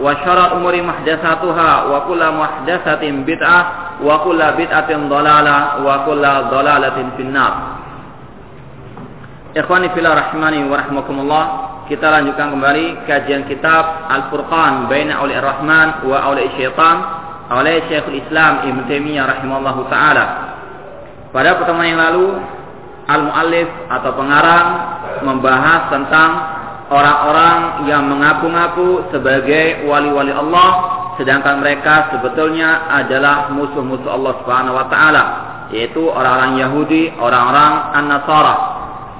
وشر الأمور محدثاتها وكل محدثة بدعة وكل بدعة ضلالة وكل ضلالة في النار Ikhwani fillah rahmani wa rahmakumullah Kita lanjutkan kembali kajian kitab Al-Furqan Baina Awli Ar-Rahman wa Awli Syaitan oleh Syekhul Islam Ibn Taimiyah rahimahullah taala. Pada pertemuan yang lalu al-muallif atau pengarang membahas tentang orang-orang yang mengaku-ngaku sebagai wali-wali Allah sedangkan mereka sebetulnya adalah musuh-musuh Allah Subhanahu wa taala yaitu orang-orang Yahudi, orang-orang An-Nasara.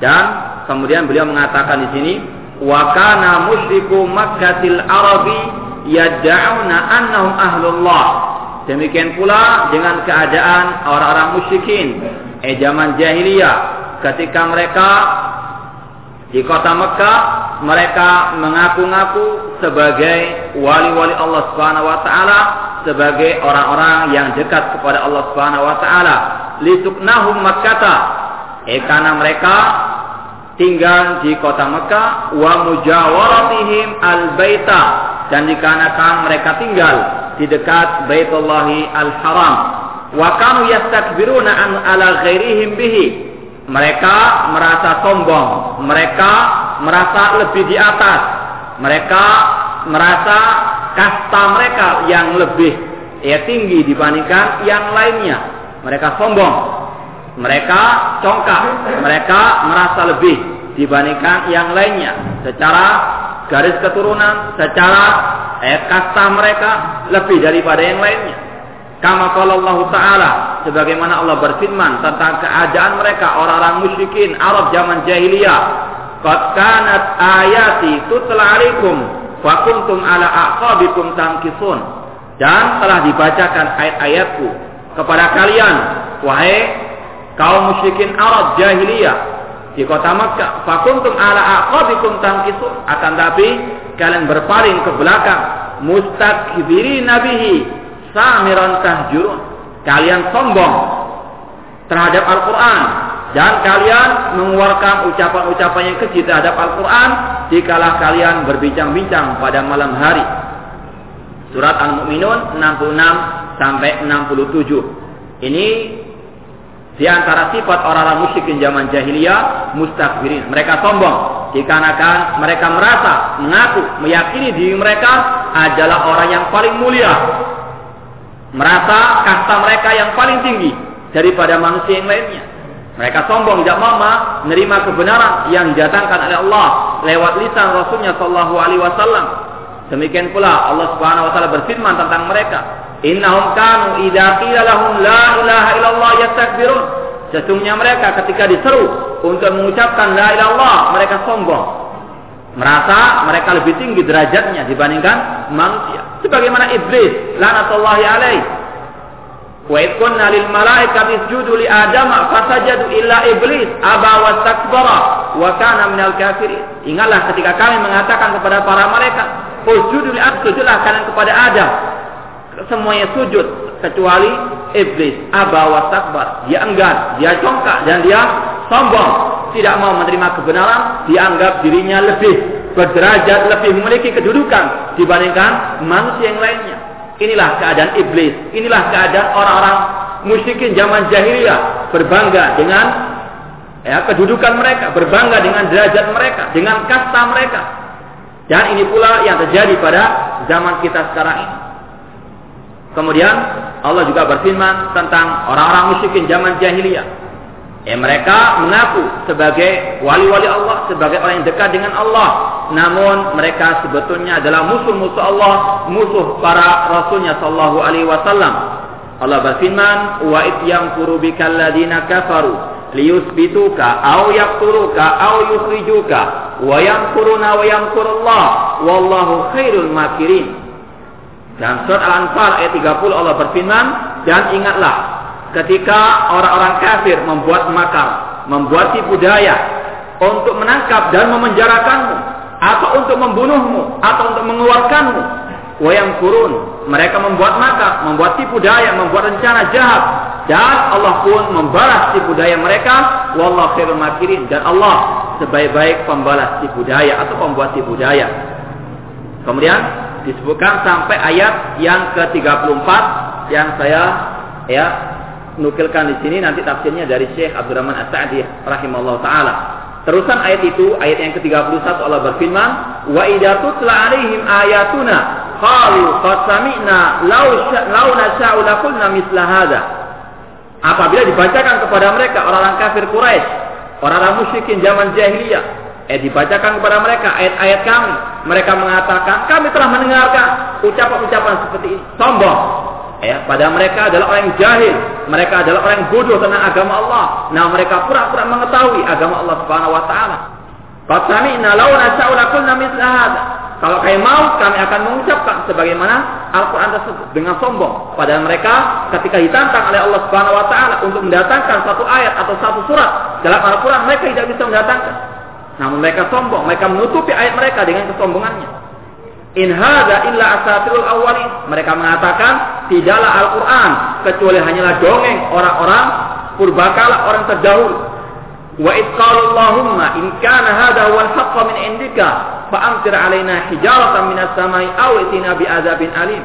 Dan kemudian beliau mengatakan di sini wa kana musyriku Makkatil Arabi yad'una annahum ahlullah. Demikian pula dengan keadaan orang-orang musyrikin eh zaman jahiliyah ketika mereka di kota Mekah mereka mengaku-ngaku sebagai wali-wali Allah Subhanahu wa taala sebagai orang-orang yang dekat kepada Allah Subhanahu wa taala. Lisuknahum makkata. Eh karena mereka tinggal di kota Mekah wa mujawaratihim al-baita. Dan dikarenakan mereka tinggal di dekat Baitullahi Al-Haram. Wa kanu yastakbiruna an ala ghairihim bihi. Mereka merasa sombong. Mereka merasa lebih di atas. Mereka merasa kasta mereka yang lebih ya tinggi dibandingkan yang lainnya. Mereka sombong. Mereka congkak. Mereka merasa lebih dibandingkan yang lainnya. Secara garis keturunan secara eh, kasta mereka lebih daripada yang lainnya. Kama Allah Ta'ala sebagaimana Allah berfirman tentang keadaan mereka orang-orang musyrikin Arab zaman jahiliyah. Qad kanat ayati tutla alaikum fa kuntum ala aqabikum tamkisun. Dan telah dibacakan ayat-ayatku kepada kalian wahai kaum musyrikin Arab jahiliyah di kota Makkah. Fakuntum ala aqabikum tangkisun. Akan tapi kalian berpaling ke belakang. Mustakbiri nabihi. Samiran tahjurun. Kalian sombong terhadap Al-Quran. Dan kalian mengeluarkan ucapan-ucapan yang keji terhadap Al-Quran. Dikalah kalian berbincang-bincang pada malam hari. Surat Al-Mu'minun 66 sampai 67. Ini di antara sifat orang-orang musyrikin zaman jahiliyah, mustakbirin. Mereka sombong. Dikarenakan mereka merasa, mengaku, meyakini diri mereka adalah orang yang paling mulia. Merasa kasta mereka yang paling tinggi daripada manusia yang lainnya. Mereka sombong tidak mau menerima kebenaran yang didatangkan oleh Allah lewat lisan Rasulnya Shallallahu Alaihi Wasallam. Demikian pula Allah Subhanahu Wa Taala berfirman tentang mereka, Innahum kanu idza lahum la ilaha illallah yastakbirun. Sesungguhnya mereka ketika diseru untuk mengucapkan la ilaha illallah, mereka sombong. Merasa mereka lebih tinggi derajatnya dibandingkan manusia. Sebagaimana iblis, lanatullahi alaih. Wa id kunna lil malaikati isjudu li adama fasajadu illa iblis aba wastakbara wa kana minal kafirin. Ingatlah ketika kami mengatakan kepada para malaikat, "Usjudu li sujudlah kalian kepada Adam." semuanya sujud kecuali iblis abawa takbar dia enggan dia congkak dan dia sombong tidak mau menerima kebenaran dianggap dirinya lebih berderajat lebih memiliki kedudukan dibandingkan manusia yang lainnya inilah keadaan iblis. Inilah keadaan orang-orang musyrikin zaman jahiliyah. Berbangga dengan ya kedudukan mereka. Berbangga dengan derajat mereka. Dengan kasta mereka. Dan ini pula yang terjadi pada zaman kita sekarang ini. Kemudian Allah juga berfirman tentang orang-orang musyrikin zaman jahiliyah. Ya, mereka mengaku sebagai wali-wali Allah, sebagai orang yang dekat dengan Allah. Namun mereka sebetulnya adalah musuh-musuh Allah, musuh para rasulnya sallallahu alaihi wasallam. Allah berfirman, "Wa id yamkuru bikal ladina kafaru liyusbituka aw yaqtuluka aw yukhrijuka wa yamkuruna wa yamkurullah wallahu khairul makirin." Dan surat Al-Anfal ayat 30 Allah berfirman, "Dan ingatlah ketika orang-orang kafir membuat makar, membuat tipu daya untuk menangkap dan memenjarakanmu, atau untuk membunuhmu, atau untuk mengeluarkanmu. Wayang kurun, mereka membuat makar, membuat tipu daya, membuat rencana jahat, dan Allah pun membalas tipu daya mereka. Wallahu khairul makirin dan Allah sebaik-baik pembalas tipu daya atau pembuat tipu daya. Kemudian disebutkan sampai ayat yang ke-34 yang saya ya nukilkan di sini nanti tafsirnya dari Syekh Abdurrahman As-Sa'di rahimahullah taala. Terusan ayat itu, ayat yang ke-31 Allah berfirman, "Wa idza tutla 'alaihim ayatuna qalu qad sami'na law law nasha'u laqulna misla hadza." Apabila dibacakan kepada mereka orang-orang kafir Quraisy, orang-orang musyrikin zaman jahiliyah, eh dibacakan kepada mereka ayat-ayat kami, mereka mengatakan, "Kami telah mendengarkan ucapan-ucapan seperti ini." Sombong, Ya, pada mereka adalah orang yang jahil, mereka adalah orang yang bodoh tentang agama Allah. Nah, mereka pura-pura mengetahui agama Allah Subhanahu wa taala. Qad sami'na law. Kalau kami mau, kami akan mengucapkan sebagaimana Al-Quran tersebut dengan sombong. Pada mereka ketika ditantang oleh Allah Subhanahu Wa Taala untuk mendatangkan satu ayat atau satu surat dalam Al-Quran, mereka tidak bisa mendatangkan. Namun mereka sombong, mereka menutupi ayat mereka dengan kesombongannya. In hadza illa asatirul awwalin. Mereka mengatakan tidaklah Al-Qur'an kecuali hanyalah dongeng orang-orang purbakala orang terdahulu. Wa id Allahumma in kana hadha huwal haqq min indika fa amtir alaina hijaratan minas samai aw itina bi adzabin alim.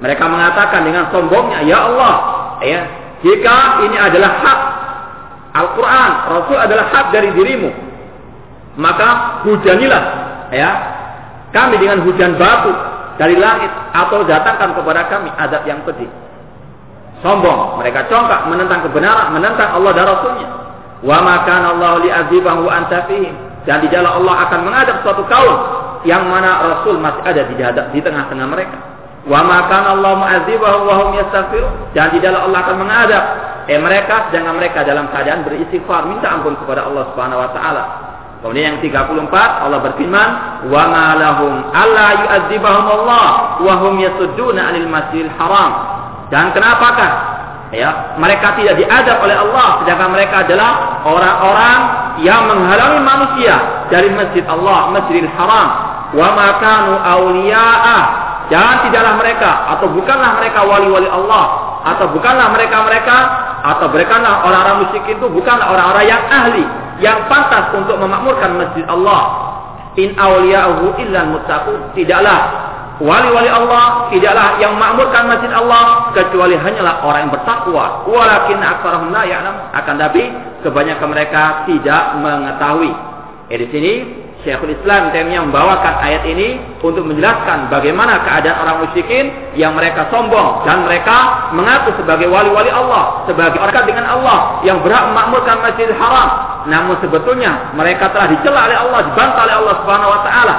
Mereka mengatakan dengan sombongnya, "Ya Allah, ya, jika ini adalah hak Al-Quran, Rasul adalah hak dari dirimu, maka hujanilah ya kami dengan hujan batu dari langit atau datangkan kepada kami azab yang pedih. Sombong, mereka congkak menentang kebenaran, menentang Allah dan Rasulnya. Wa makan Allah li'azibahu anta fihim. Dan di dalam Allah akan mengadab suatu kaum yang mana Rasul masih ada di, di tengah-tengah mereka. Wa makan Allah mu'azibahu wa hum. Dan di dalam Allah akan mengadab eh mereka sedangkan mereka dalam keadaan beristighfar minta ampun kepada Allah Subhanahu wa taala. Kemudian yang 34 Allah berfirman, "Wa ma lahum alla yu'adzibahum Allah wa hum yasudduna 'anil masjidil haram." Dan kenapakah ya mereka tidak diadab oleh Allah sedangkan mereka adalah orang-orang yang menghalangi manusia dari masjid Allah, Masjidil Haram. Wa ma kanu awliya'a dan tidaklah mereka atau bukanlah mereka wali-wali Allah atau bukanlah mereka-mereka atau bukanlah orang-orang musyrik itu bukanlah orang-orang yang ahli yang pantas untuk memakmurkan masjid Allah. In awliya'uhu illa muttaqun. Tidaklah wali-wali Allah, tidaklah yang memakmurkan masjid Allah kecuali hanyalah orang yang bertakwa. Walakin aktsarahum la. Akan tapi kebanyakan mereka tidak mengetahui. Eh di sini Syekhul Islam Taimiyah membawakan ayat ini untuk menjelaskan bagaimana keadaan orang musyrikin yang mereka sombong dan mereka mengaku sebagai wali-wali Allah, sebagai orang dengan Allah yang berhak memakmurkan Masjidil Haram. Namun sebetulnya mereka telah dicela oleh Allah, dibantah oleh Allah Subhanahu wa taala.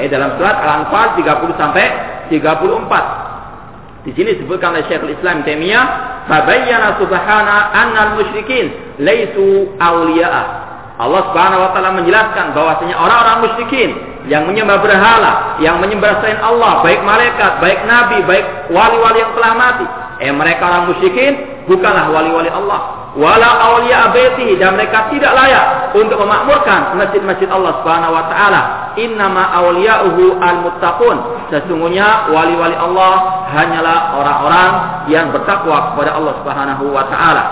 Eh dalam surat Al-Anfal 30 sampai 34. Di sini disebutkan oleh Syekhul Islam Taimiyah, "Fabayyana subhana annal musyrikin laisu awliya'a." Allah Subhanahu wa taala menjelaskan bahwasanya orang-orang musyrikin yang menyembah berhala, yang menyembah selain Allah, baik malaikat, baik nabi, baik wali-wali yang telah mati, eh mereka orang musyrikin bukanlah wali-wali Allah. Wala awliya baitihi dan mereka tidak layak untuk memakmurkan masjid-masjid Allah Subhanahu wa taala. Innama awliya'uhu al-muttaqun. Sesungguhnya wali-wali Allah hanyalah orang-orang yang bertakwa kepada Allah Subhanahu wa taala.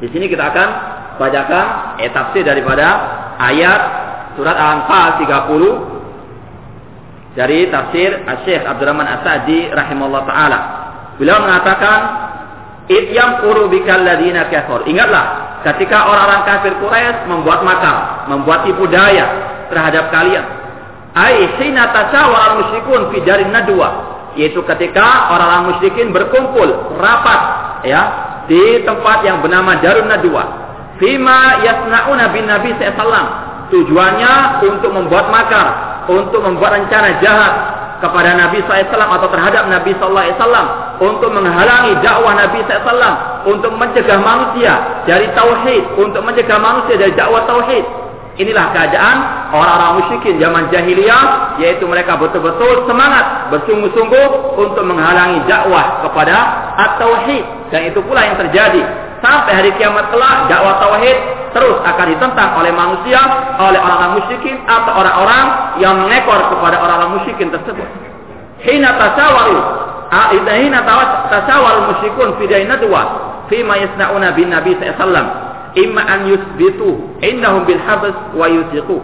Di sini kita akan bacakan eh, daripada ayat surat Al-Anfal 30 dari tafsir Syekh Abdurrahman As-Sa'di rahimahullah taala. Beliau mengatakan Id yang bikal ladina kafir. Ingatlah ketika orang-orang kafir Quraisy membuat makar, membuat tipu daya terhadap kalian. Ai hina tasawwara al-musyrikun fi darin nadwa. yaitu ketika orang-orang musyrikin berkumpul rapat ya di tempat yang bernama Darun Nadwa. Fima yasnauna bin Nabi sallallahu Tujuannya untuk membuat makar, untuk membuat rencana jahat kepada Nabi SAW atau terhadap Nabi SAW untuk menghalangi dakwah Nabi SAW untuk mencegah manusia dari tauhid, untuk mencegah manusia dari dakwah tauhid. Inilah keadaan orang-orang musyrikin zaman jahiliyah yaitu mereka betul-betul semangat bersungguh-sungguh untuk menghalangi dakwah kepada at-tauhid. Dan itu pula yang terjadi sampai hari kiamat kelak dakwah tauhid terus akan ditentang oleh manusia oleh orang-orang musyrikin atau orang-orang yang mengekor kepada orang-orang musyrikin tersebut. Hina tasawaru hina tasawaru musyrikun fi dainatwa fi ma yasnauna bin nabi sallallahu imma an yusbitu indahum bil habs wa yusiqu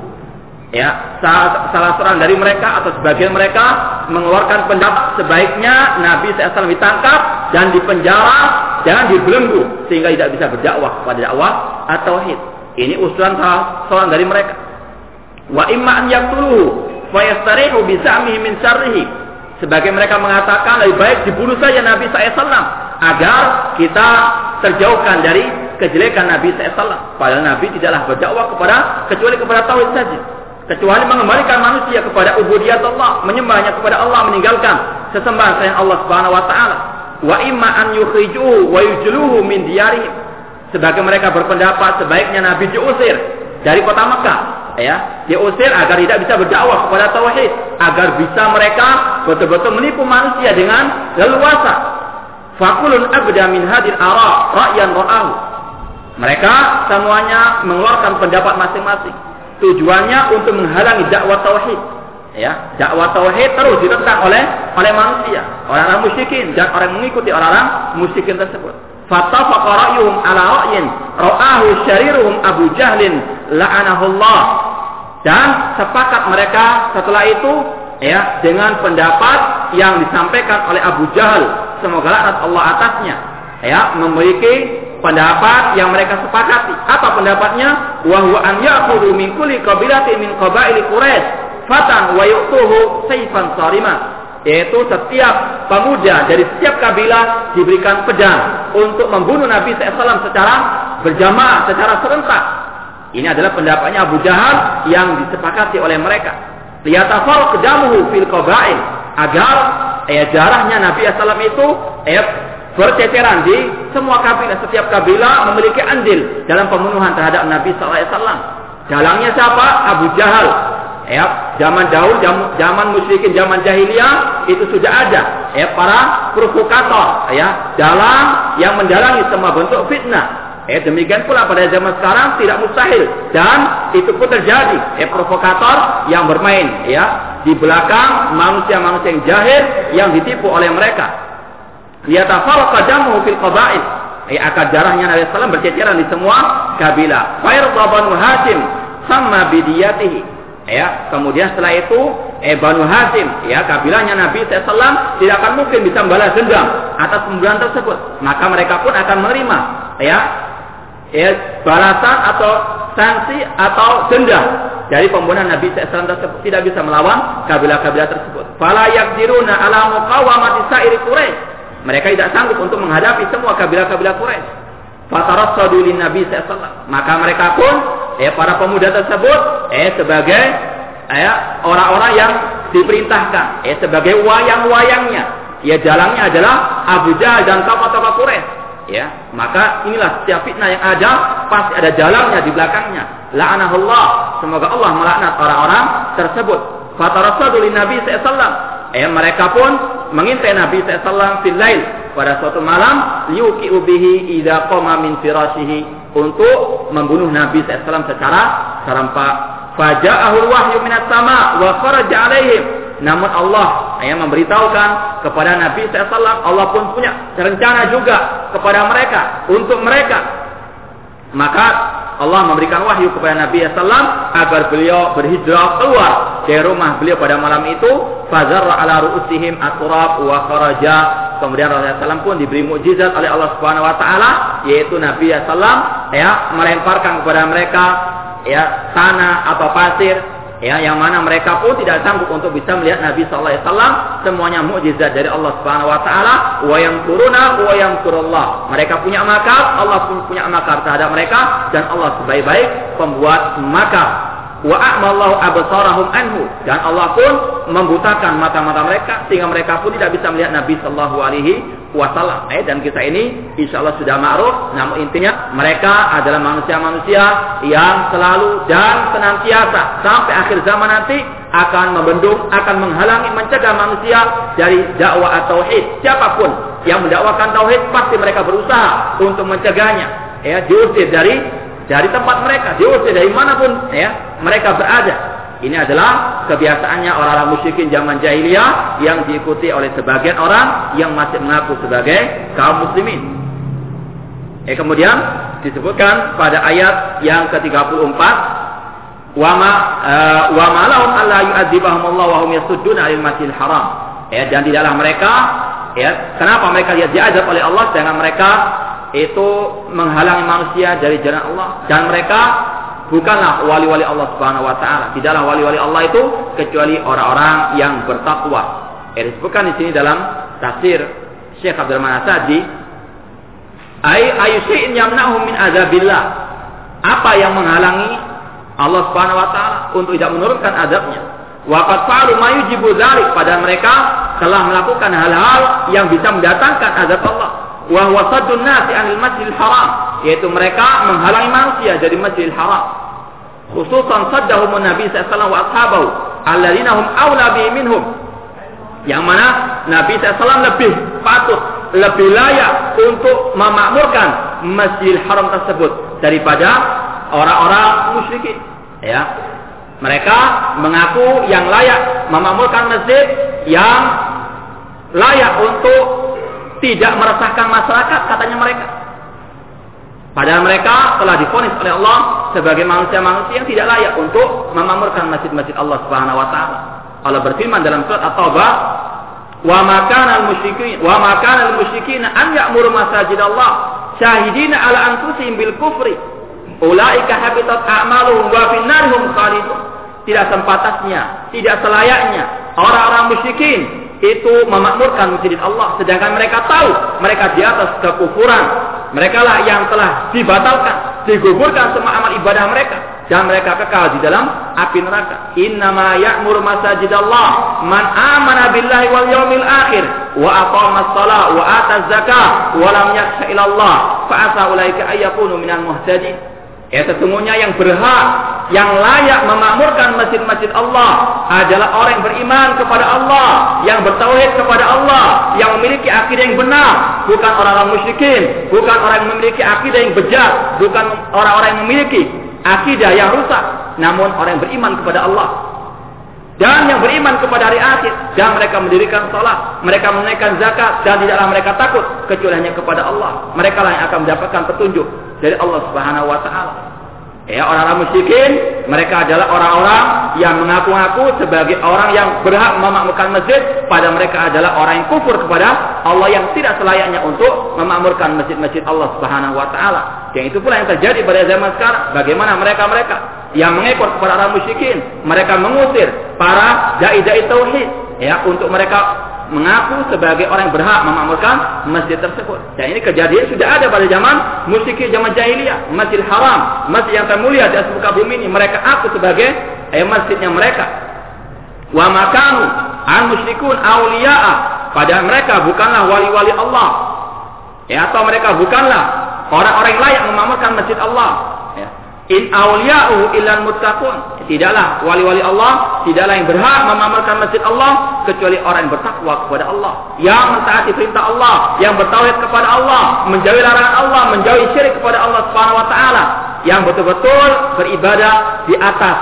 ya salah, salah seorang dari mereka atau sebagian mereka mengeluarkan pendapat sebaiknya Nabi SAW ditangkap dan dipenjara dan dibelenggu sehingga tidak bisa berdakwah kepada dakwah atau hid. Ini usulan salah seorang dari mereka. Wa imma an yaqtuluhu fa yastarihu bi min syarrihi. Sebagai mereka mengatakan lebih baik dibunuh saja Nabi SAW agar kita terjauhkan dari kejelekan Nabi SAW. Padahal Nabi tidaklah berdakwah kepada kecuali kepada tauhid saja. Kecuali mengembalikan manusia kepada ubudiyat Allah, menyembahnya kepada Allah, meninggalkan sesembahan sayang Allah Subhanahu wa taala. Wa imma an yukhrijuhu wa yujluhu min diyarihim. Sebagai mereka berpendapat sebaiknya Nabi diusir dari kota Mekah, ya, diusir agar tidak bisa berdakwah kepada tauhid, agar bisa mereka betul-betul menipu manusia dengan leluasa. Fakulun abda min hadir ara ra'yan ra'ahu mereka semuanya mengeluarkan pendapat masing-masing. Tujuannya untuk menghalangi dakwah tauhid. Ya, dakwah tauhid terus ditentang oleh oleh manusia, orang-orang musyrikin dan orang mengikuti orang-orang musyrikin tersebut. Fatafaqa ra'yuhum ala ra'yin ra'ahu syariruhum Abu Jahlin la'anahullah. Dan sepakat mereka setelah itu ya dengan pendapat yang disampaikan oleh Abu Jahal semoga laknat Allah atasnya ya memiliki pendapat yang mereka sepakati. Apa pendapatnya? Wa huwa an ya'khudhu min kulli qabilatin min qabaili Quraisy fatan wa yu'tuhu sayfan sarima. Yaitu setiap pemuda dari setiap kabilah diberikan pedang untuk membunuh Nabi SAW secara berjamaah, secara serentak. Ini adalah pendapatnya Abu Jahal yang disepakati oleh mereka. Liyatafal kedamuhu fil qabail agar eh, darahnya Nabi SAW itu eh, berceceran di semua kabilah. Setiap kabilah memiliki andil dalam pembunuhan terhadap Nabi SAW. Dalangnya siapa? Abu Jahal. Ya, zaman dahulu, zaman musyrikin, zaman jahiliyah itu sudah ada. Ya, para provokator, ya, dalam yang mendalangi semua bentuk fitnah. Eh demikian pula pada zaman sekarang tidak mustahil dan itu pun terjadi. Eh provokator yang bermain ya di belakang manusia-manusia yang jahil yang ditipu oleh mereka liyatafarraqa damuhu fil qaba'il. Ay akad darahnya Nabi sallallahu berceceran di semua kabilah. Fairda banu Hasim sama bidiyatihi. Ya kemudian setelah itu eh Banu Hasim ya kabilahnya Nabi SAW tidak akan mungkin bisa membalas dendam atas pembunuhan tersebut. Maka mereka pun akan menerima ya ya balasan atau sanksi atau denda dari pembunuhan Nabi SAW tersebut. Tidak bisa melawan kabilah-kabilah tersebut. Fala yakdiruna ala muqawamati sa'iri Quraisy mereka tidak sanggup untuk menghadapi semua kabilah-kabilah Quraisy. Fatarassadu lin Nabi sallallahu Maka mereka pun eh para pemuda tersebut eh sebagai eh orang-orang yang diperintahkan eh sebagai wayang-wayangnya. Ya jalannya adalah Abu Jahal dan tokoh-tokoh Quraisy. Ya, maka inilah setiap fitnah yang ada pasti ada jalannya di belakangnya. La'anahullah. Semoga Allah melaknat orang-orang tersebut. Fatarassadu lin Nabi sallallahu Eh mereka pun mengintai Nabi SAW fil pada suatu malam yuki ubihi idza qama min firashihi untuk membunuh Nabi SAW secara serempak. Faja'ahul wahyu minas sama wa kharaja alaihim. Namun Allah yang memberitahukan kepada Nabi SAW Allah pun punya rencana juga kepada mereka untuk mereka. Maka Allah memberikan wahyu kepada Nabi SAW agar beliau berhijrah keluar dari rumah beliau pada malam itu. Fazar ala ru'usihim aturab wa kharaja. Kemudian Rasulullah SAW pun diberi mukjizat oleh Allah Subhanahu Wa Taala, yaitu Nabi SAW ya melemparkan kepada mereka ya tanah atau pasir ya yang mana mereka pun tidak sanggup untuk bisa melihat Nabi sallallahu alaihi wasallam. Semuanya mukjizat dari Allah Subhanahu wa taala. Wa yang turuna wa yang turullah mereka punya makar Allah pun punya makar terhadap mereka. Dan Allah sebaik-baik pembuat makar. Wa a'mallahu absarahum anhu. Dan Allah pun membutakan mata-mata mereka sehingga mereka pun tidak bisa melihat Nabi sallallahu alaihi wasallam. Eh dan kisah ini insya Allah sudah ma'ruf namun intinya mereka adalah manusia-manusia yang selalu dan senantiasa sampai akhir zaman nanti akan membendung, akan menghalangi, mencegah manusia dari dakwah tauhid. Siapa pun yang mendakwakan tauhid pasti mereka berusaha untuk mencegahnya. Ya, diusir dari dari tempat mereka, diusir dari mana pun ya mereka berada. Ini adalah kebiasaannya orang-orang musyrikin zaman jahiliyah yang diikuti oleh sebagian orang yang masih mengaku sebagai kaum muslimin. Eh kemudian disebutkan pada ayat yang ke-34 wama uh, wama lahum alla yu'adzibahum Allah wa hum yasudduna 'anil masjidil haram. Ya dan tidaklah mereka ya kenapa mereka diazab oleh Allah dengan mereka itu menghalangi manusia dari jalan Allah dan mereka bukanlah wali-wali Allah Subhanahu wa taala. Tidaklah wali-wali Allah itu kecuali orang-orang yang bertakwa. Ini disebutkan di sini dalam tafsir Syekh Abdul Manasadi ay ayusin yamna'hum min azabillah. Apa yang menghalangi Allah Subhanahu wa taala untuk tidak menurunkan azabnya? Waqad fa'alu ma yujibu dzalik pada mereka telah melakukan hal-hal yang bisa mendatangkan azab Allah wa huwa anil masjidil haram yaitu mereka menghalangi manusia dari masjidil haram khususan saddahum nabi sallallahu wa ashabahu alladzina hum bi minhum yang mana Nabi SAW lebih patut, lebih layak untuk memakmurkan Masjidil Haram tersebut daripada orang-orang musyrikin. Ya, mereka mengaku yang layak memakmurkan masjid yang layak untuk tidak meresahkan masyarakat katanya mereka. Padahal mereka telah difonis oleh Allah sebagai manusia-manusia yang tidak layak untuk memamurkan masjid-masjid Allah Subhanahu wa taala. Allah berfirman dalam surat At-Taubah, "Wa ma kana al-musyrikin wa ma kana al-musyrikin an ya'muru masajid Allah syahidina ala anfusihim bil kufri. Ulaika habitat a'maluhum wa fi narihum khalidun." Tidak sempatasnya, tidak selayaknya orang-orang musyrikin itu memakmurkan masjid Allah sedangkan mereka tahu mereka di atas kekufuran mereka lah yang telah dibatalkan digugurkan semua amal ibadah mereka. Dan mereka kekal di dalam api neraka. Innama ya'mur masajid Allah man amana billahi wal yawmil akhir wa aqama shalah wa ata zakah wa lam yakhsha ila Allah fa asa ulaika ayyakunu minal muhtadin Ya sesungguhnya yang berhak, yang layak memakmurkan masjid-masjid Allah adalah orang yang beriman kepada Allah, yang bertauhid kepada Allah, yang memiliki akidah yang benar, bukan orang-orang musyrikin, bukan orang yang memiliki akidah yang bejat, bukan orang-orang yang memiliki akidah yang rusak, namun orang yang beriman kepada Allah. Dan yang beriman kepada hari akhir dan mereka mendirikan salat, mereka menunaikan zakat dan tidaklah mereka takut kecuali hanya kepada Allah. Mereka lah yang akan mendapatkan petunjuk dari Allah Subhanahu wa taala. Ya, orang-orang musyrikin, mereka adalah orang-orang yang mengaku-ngaku sebagai orang yang berhak memakmurkan masjid, pada mereka adalah orang yang kufur kepada Allah yang tidak selayaknya untuk memakmurkan masjid-masjid Allah Subhanahu wa taala. Yang itu pula yang terjadi pada zaman sekarang. Bagaimana mereka-mereka yang mengekor kepada orang musyrikin, mereka mengusir para dai-dai tauhid ya untuk mereka mengaku sebagai orang yang berhak memakmurkan masjid tersebut. Dan ini kejadian sudah ada pada zaman musyrik zaman jahiliyah, Masjid Haram, masjid yang termulia di atas muka bumi ini mereka aku sebagai eh, masjidnya mereka. Wa makamu al musyrikun auliya'a pada mereka bukanlah wali-wali Allah. Ya atau mereka bukanlah orang-orang layak memakmurkan masjid Allah. In awliya'u illal muttaqun. Tidaklah wali-wali Allah, tidaklah yang berhak memamerkan masjid Allah kecuali orang yang bertakwa kepada Allah, yang mentaati perintah Allah, yang bertauhid kepada Allah, menjauhi larangan Allah, menjauhi syirik kepada Allah Subhanahu wa taala, yang betul-betul beribadah di atas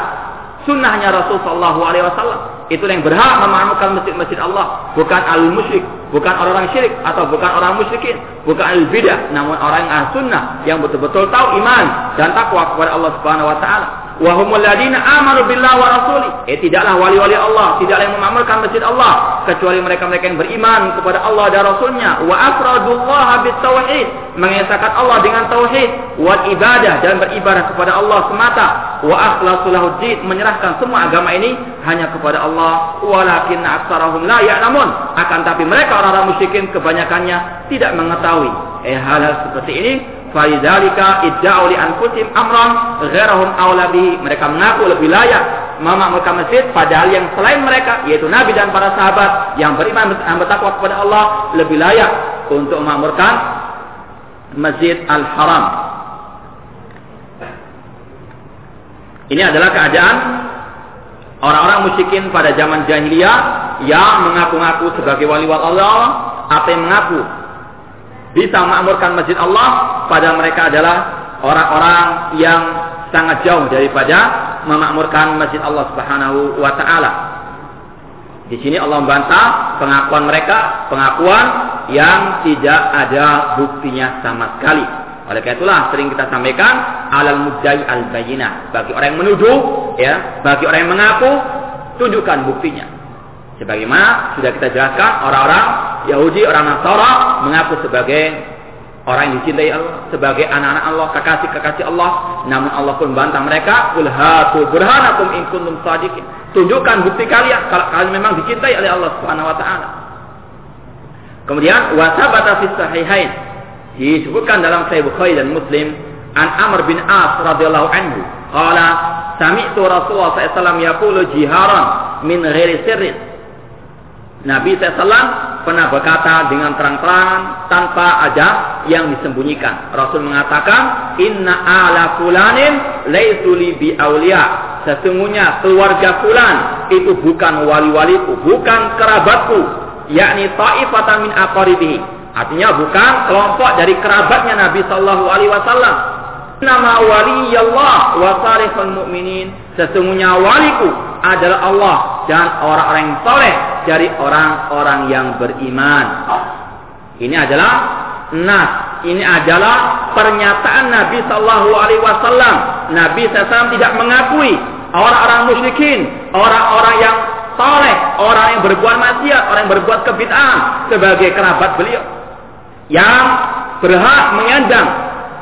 sunnahnya Rasul sallallahu alaihi wasallam. Itu yang berhak memakmurkan masjid-masjid Allah, bukan al musyrik, bukan orang-orang syirik atau bukan orang musyrikin, bukan al bidah, namun orang yang sunnah yang betul-betul tahu iman dan takwa kepada Allah Subhanahu wa taala. Wahumul ladina amanu billah wa rasuli. Eh tidaklah wali-wali Allah, tidaklah yang mengamalkan masjid Allah kecuali mereka-mereka yang beriman kepada Allah dan Rasulnya. Wa afradullah bit tauhid, mengesahkan Allah dengan tauhid, wa ibadah dan beribadah kepada Allah semata. Wa akhlasul din, menyerahkan semua agama ini hanya kepada Allah. Walakin aktsarahum la ya'lamun. Akan tapi mereka orang-orang musyrikin kebanyakannya tidak mengetahui eh hal-hal seperti ini Faidzalika idda'u li anfusihim amran ghairahum aula bihi. Mereka mengaku lebih layak memakmurkan masjid padahal yang selain mereka yaitu Nabi dan para sahabat yang beriman dan bertakwa kepada Allah lebih layak untuk memakmurkan Masjid Al-Haram. Ini adalah keadaan orang-orang musyrikin pada zaman jahiliyah yang mengaku-ngaku sebagai wali-wali Allah atau yang mengaku bisa memakmurkan masjid Allah pada mereka adalah orang-orang yang sangat jauh daripada memakmurkan masjid Allah Subhanahu wa taala. Di sini Allah membantah pengakuan mereka, pengakuan yang tidak ada buktinya sama sekali. Oleh karena itulah sering kita sampaikan alal mudai al bayinah. Bagi orang yang menuduh, ya, bagi orang yang mengaku, tunjukkan buktinya. Sebagaimana sudah kita jelaskan orang-orang Yahudi, orang Nasara mengaku sebagai orang yang dicintai Allah, sebagai anak-anak Allah, kekasih-kekasih Allah. Namun Allah pun bantah mereka, "Qul hatu burhanakum in kuntum shadiqin." Tunjukkan bukti kalian kalau kalian memang dicintai oleh Allah Subhanahu wa taala. Kemudian wasabata fi sahihain disebutkan dalam Sahih Bukhari dan Muslim an Amr bin As radhiyallahu anhu qala sami'tu Rasulullah sallallahu alaihi wasallam yaqulu jiharan min ghairi sirrin Nabi SAW pernah berkata dengan terang-terangan tanpa ada yang disembunyikan. Rasul mengatakan, Inna ala fulanin laisuli bi awliya. Sesungguhnya keluarga fulan itu bukan wali-waliku, bukan kerabatku, yakni ta'ifatan min aqaribihi. Artinya bukan kelompok dari kerabatnya Nabi sallallahu alaihi wasallam. Nama waliyallah wa salihul mu'minin. Sesungguhnya waliku adalah Allah dan orang-orang yang soleh dari orang-orang yang beriman. Ini adalah nas. Ini adalah pernyataan Nabi Shallallahu Alaihi Wasallam. Nabi SAW tidak mengakui orang-orang musyrikin, orang-orang yang soleh, orang yang berbuat maksiat, orang yang berbuat kebid'ahan sebagai kerabat beliau yang berhak menyandang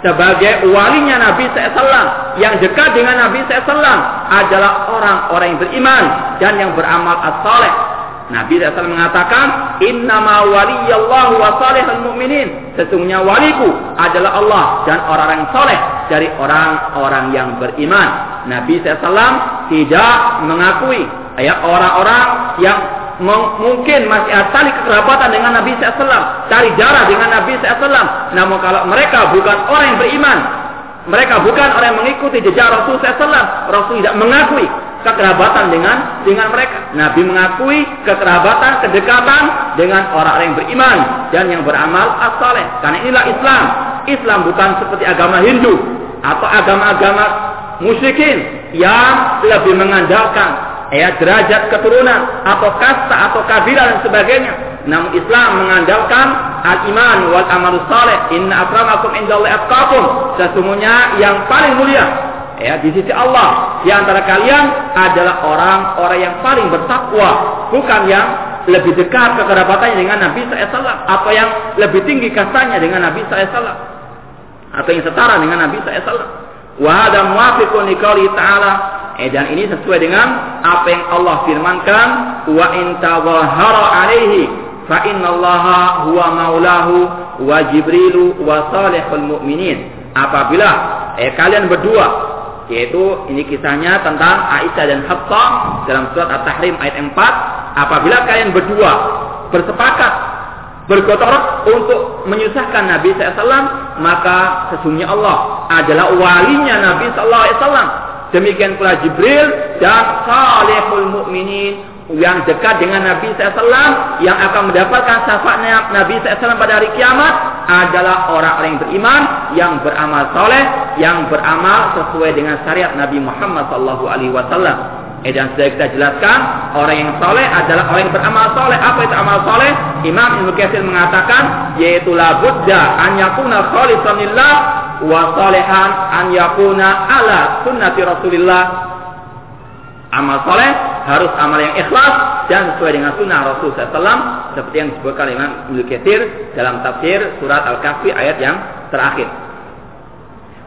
sebagai walinya Nabi SAW yang dekat dengan Nabi SAW adalah orang-orang yang beriman dan yang beramal as-saleh Nabi SAW mengatakan, Innama waliyallahu wa salihul mu'minin. Sesungguhnya waliku adalah Allah dan orang-orang soleh dari orang-orang yang beriman. Nabi SAW tidak mengakui ya orang-orang yang mungkin masih tali kekerabatan dengan Nabi SAW, cari darah dengan Nabi SAW. Namun kalau mereka bukan orang yang beriman, mereka bukan orang yang mengikuti jejak Rasul SAW, Rasul tidak mengakui kekerabatan dengan dengan mereka. Nabi mengakui kekerabatan, kedekatan dengan orang-orang yang beriman dan yang beramal as-saleh. Karena inilah Islam. Islam bukan seperti agama Hindu atau agama-agama musyrikin yang lebih mengandalkan ya derajat keturunan atau kasta atau kabilah dan sebagainya. Namun Islam mengandalkan al-iman wal amal saleh. Inna akramakum indallahi atqakum. Sesungguhnya yang paling mulia ya di sisi Allah di antara kalian adalah orang-orang yang paling bertakwa bukan yang lebih dekat kekerabatannya dengan Nabi SAW atau yang lebih tinggi kastanya dengan Nabi SAW atau yang setara dengan Nabi SAW wa hada muwafiqun liqauli ta'ala eh, dan ini sesuai dengan apa yang Allah firmankan wa in alaihi fa innallaha huwa maulahu wa jibrilu wa salihul mu'minin. Apabila eh, kalian berdua yaitu ini kisahnya tentang Aisyah dan Hafsah dalam surat At-Tahrim ayat 4 apabila kalian berdua bersepakat bergotong untuk menyusahkan Nabi SAW maka sesungguhnya Allah adalah walinya Nabi SAW demikian pula Jibril dan salihul mu'minin yang dekat dengan Nabi SAW yang akan mendapatkan syafaatnya Nabi SAW pada hari kiamat adalah orang-orang yang beriman, yang beramal soleh, yang beramal sesuai dengan syariat Nabi Muhammad SAW. Eh, dan sudah kita jelaskan orang yang soleh adalah orang yang beramal soleh. Apa itu amal soleh? Imam Ibnu Katsir mengatakan yaitu la budda an yakuna wa salihan an yakuna ala sunnati Rasulillah. Amal soleh harus amal yang ikhlas dan sesuai dengan sunnah Rasul SAW seperti yang disebutkan Imam Ibnu Katsir dalam tafsir surat Al-Kahfi ayat yang terakhir.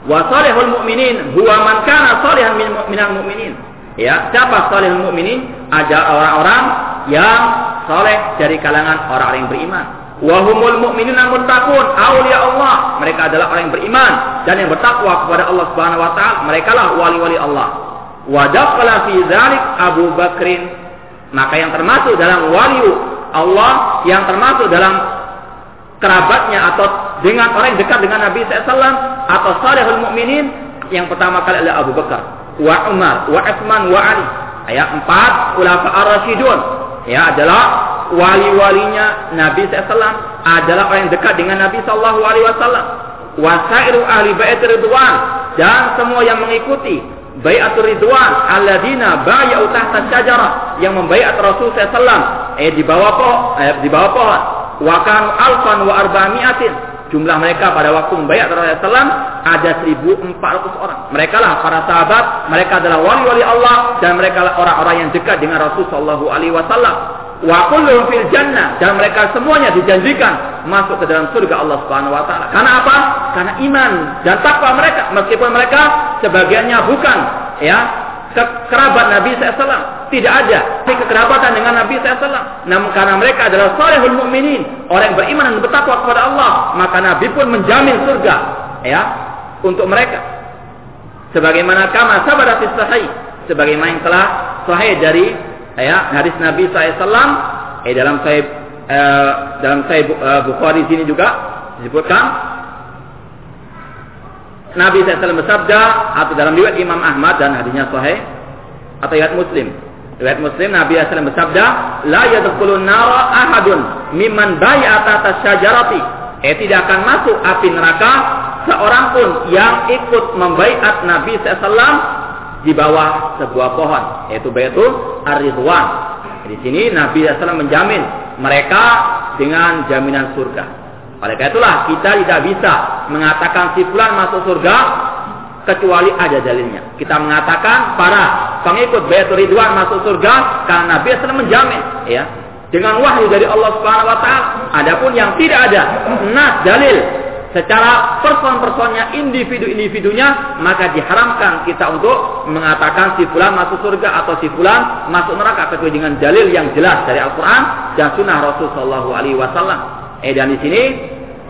Wa salihul mu'minin huwa man kana salihan min minal mu'minin. Ya, siapa salihul mu'minin? Ada orang-orang yang saleh dari kalangan orang-orang yang beriman. Wahumul mu'minuna muttaqun, auliya Allah. Mereka adalah orang yang beriman dan yang bertakwa kepada Allah Subhanahu wa taala. Mereka lah wali-wali Allah. Wa dakhala fi dzalik Abu Bakrin. Maka yang termasuk dalam wali Allah, yang termasuk dalam kerabatnya atau dengan orang yang dekat dengan Nabi SAW atau salihul mukminin yang pertama kali adalah Abu Bakar, wa Umar, wa Utsman, wa Ali. Ayat empat, Khulafa ar-Rasyidun. Ya, adalah wali-walinya Nabi SAW adalah orang yang dekat dengan Nabi Sallallahu Alaihi Wasallam. Wasairu ahli bait ridwan dan semua yang mengikuti baiatul ridwan alladzina bay'u tahta syajarah yang membaiat Rasul SAW eh di bawah pohon eh, di bawah pohon wa kanu alfan wa arba'mi'atin jumlah mereka pada waktu membayar Rasulullah SAW ada 1400 orang. Mereka lah para sahabat, mereka adalah wali-wali Allah dan mereka lah orang-orang yang dekat dengan Rasul Sallallahu Alaihi Wasallam wa fil jannah. Dan mereka semuanya dijanjikan masuk ke dalam surga Allah Subhanahu wa taala. Karena apa? Karena iman dan takwa mereka. Meskipun mereka sebagiannya bukan ya kerabat Nabi SAW tidak ada kekerabatan dengan Nabi SAW namun karena mereka adalah salehul mukminin orang yang beriman dan bertakwa kepada Allah maka Nabi pun menjamin surga ya untuk mereka. Sebagaimana kama sabadat sahih sebagaimana yang telah sahih dari ya hadis Nabi SAW eh dalam saya eh, dalam saya eh, Bukhari sini juga disebutkan. Nabi SAW bersabda atau dalam riwayat Imam Ahmad dan hadisnya sahih atau riwayat Muslim. Riwayat Muslim Nabi SAW bersabda la yadkhulun nara ahadun mimman bai'ata atas syajarati. Eh tidak akan masuk api neraka seorang pun yang ikut membaiat Nabi SAW di bawah sebuah pohon yaitu Baitul Ar-Ridwan. Di sini Nabi SAW menjamin mereka dengan jaminan surga. Oleh karena itulah kita tidak bisa mengatakan si fulan masuk surga kecuali ada dalilnya. Kita mengatakan para pengikut Baitul Ridwan masuk surga karena Nabi SAW menjamin ya dengan wahyu dari Allah Subhanahu wa taala. Adapun yang tidak ada nas dalil secara person-personnya, individu-individunya, maka diharamkan kita untuk mengatakan si fulan masuk surga atau si fulan masuk neraka kecuali dengan dalil yang jelas dari Al-Qur'an dan sunnah Rasul Shallallahu alaihi wasallam. Eh dan di sini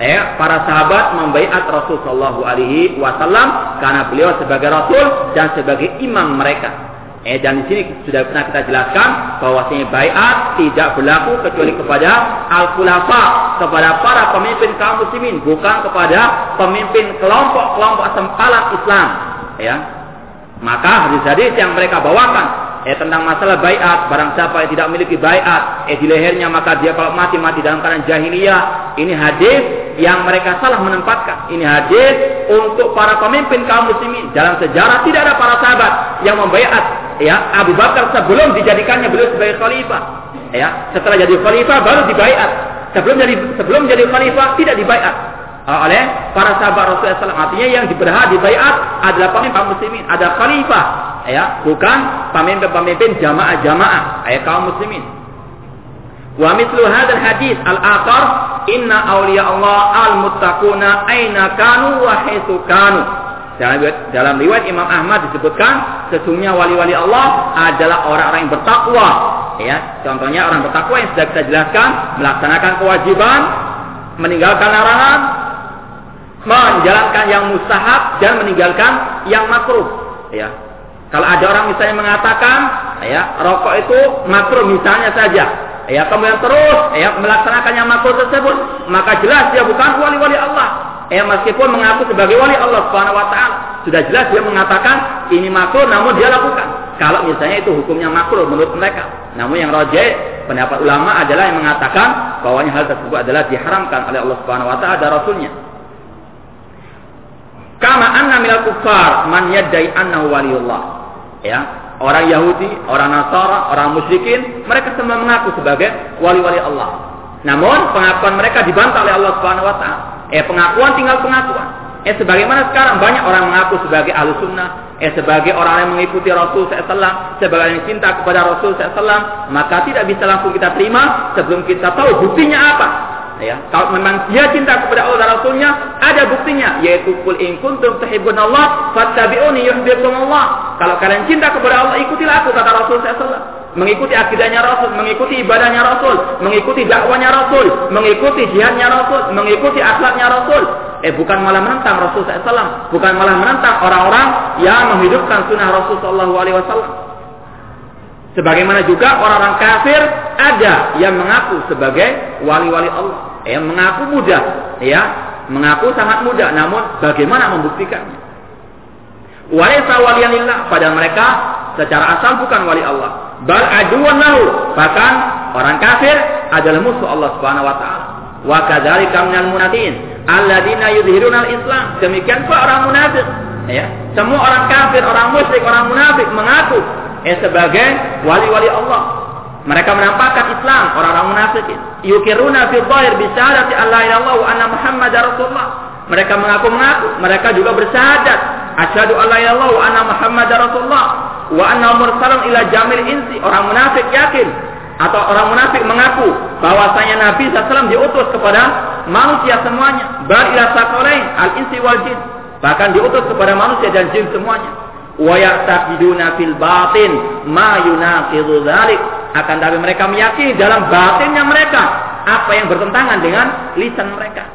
eh para sahabat membaiat Rasul Shallallahu alaihi wasallam karena beliau sebagai rasul dan sebagai imam mereka. Eh dan di sini sudah pernah kita jelaskan bahwasanya baiat tidak berlaku kecuali kepada al-khulafa, kepada para pemimpin kaum muslimin, bukan kepada pemimpin kelompok-kelompok sempalan Islam, ya. Maka hadis-hadis yang mereka bawakan eh tentang masalah bayat barang siapa yang tidak memiliki bayat eh di lehernya maka dia kalau mati mati dalam keadaan jahiliyah ini hadis yang mereka salah menempatkan. Ini hadis untuk para pemimpin kaum muslimin. Dalam sejarah tidak ada para sahabat yang membayat ya Abu Bakar sebelum dijadikannya beliau sebagai khalifah ya setelah jadi khalifah baru dibayat sebelum jadi sebelum jadi khalifah tidak dibayat oleh para sahabat Rasulullah SAW. Artinya yang diberhak dibayat adalah pemimpin muslimin, ada khalifah, ya, bukan pemimpin-pemimpin jamaah-jamaah, ayat kaum muslimin. Wa mithlu hadzal hadis al-akhar inna awliya Allah al-muttaquna aina kanu wa haitsu kanu. Dalam, dalam riwayat Imam Ahmad disebutkan sesungguhnya wali-wali Allah adalah orang-orang yang bertakwa. Ya, contohnya orang bertakwa yang sudah kita jelaskan melaksanakan kewajiban, meninggalkan larangan, menjalankan yang mustahab dan meninggalkan yang makruh. Ya. Kalau ada orang misalnya mengatakan, ya, rokok itu makruh misalnya saja, ya, kemudian terus ya melaksanakan yang makruh tersebut, maka jelas dia bukan wali-wali Allah. Ya, meskipun mengaku sebagai wali Allah Subhanahu wa taala, sudah jelas dia mengatakan ini makruh namun dia lakukan. Kalau misalnya itu hukumnya makruh menurut mereka. Namun yang rojek pendapat ulama adalah yang mengatakan bahwa hal tersebut adalah diharamkan oleh Allah Subhanahu wa taala dan rasulnya. Kama anna minal kufar man yaddai annahu waliullah. Ya, orang Yahudi, orang Nasara, orang musyrikin, mereka semua mengaku sebagai wali-wali Allah. Namun pengakuan mereka dibantah oleh Allah Subhanahu wa taala. Eh pengakuan tinggal pengakuan. Eh sebagaimana sekarang banyak orang mengaku sebagai ahlu sunnah, eh sebagai orang yang mengikuti Rasul SAW, sebagai yang cinta kepada Rasul SAW, maka tidak bisa langsung kita terima sebelum kita tahu buktinya apa. Ya, kalau memang dia cinta kepada Allah dan Rasulnya, ada buktinya, yaitu kul in kuntum tuhibbun Allah, fattabi'uni yuhibbukum Allah. Kalau kalian cinta kepada Allah, ikutilah aku kata Rasul SAW mengikuti akidahnya Rasul, mengikuti ibadahnya Rasul, mengikuti dakwanya Rasul, mengikuti jihadnya Rasul, mengikuti akhlaknya Rasul. Eh bukan malah menentang Rasul SAW, bukan malah menentang orang-orang yang menghidupkan sunnah Rasul SAW. Sebagaimana juga orang-orang kafir ada yang mengaku sebagai wali-wali Allah, yang mengaku mudah, ya, mengaku sangat mudah, namun bagaimana membuktikannya? Walaysa waliyanillah pada mereka secara asal bukan wali Allah bal aduwan lahu. Bahkan orang kafir adalah musuh Allah Subhanahu wa taala. Wa kadzalika minal munafiqin. Alladzina yudhiruna al-islam. Demikian pula orang munafik. Ya. Semua orang kafir orang musyrik orang munafik mengaku eh sebagai wali-wali Allah. Mereka menampakkan Islam orang-orang munafik yukiruna fi dhahir bi syahadati alla ilaha wa anna muhammadar rasulullah. Mereka mengaku-mengaku mereka juga bersyahadat asyhadu alla ilaha wa anna muhammadar rasulullah wa anna mursalun ila jamil insi. Orang munafik yakin atau orang munafik mengaku bahwasanya Nabi SAW diutus kepada manusia semuanya. Bal ila sakolain al insi wal jin. Bahkan diutus kepada manusia dan jin semuanya. Wa ya'taqiduna fil batin ma yunaqidu dzalik akan tapi mereka meyakini dalam batinnya mereka apa yang bertentangan dengan lisan mereka.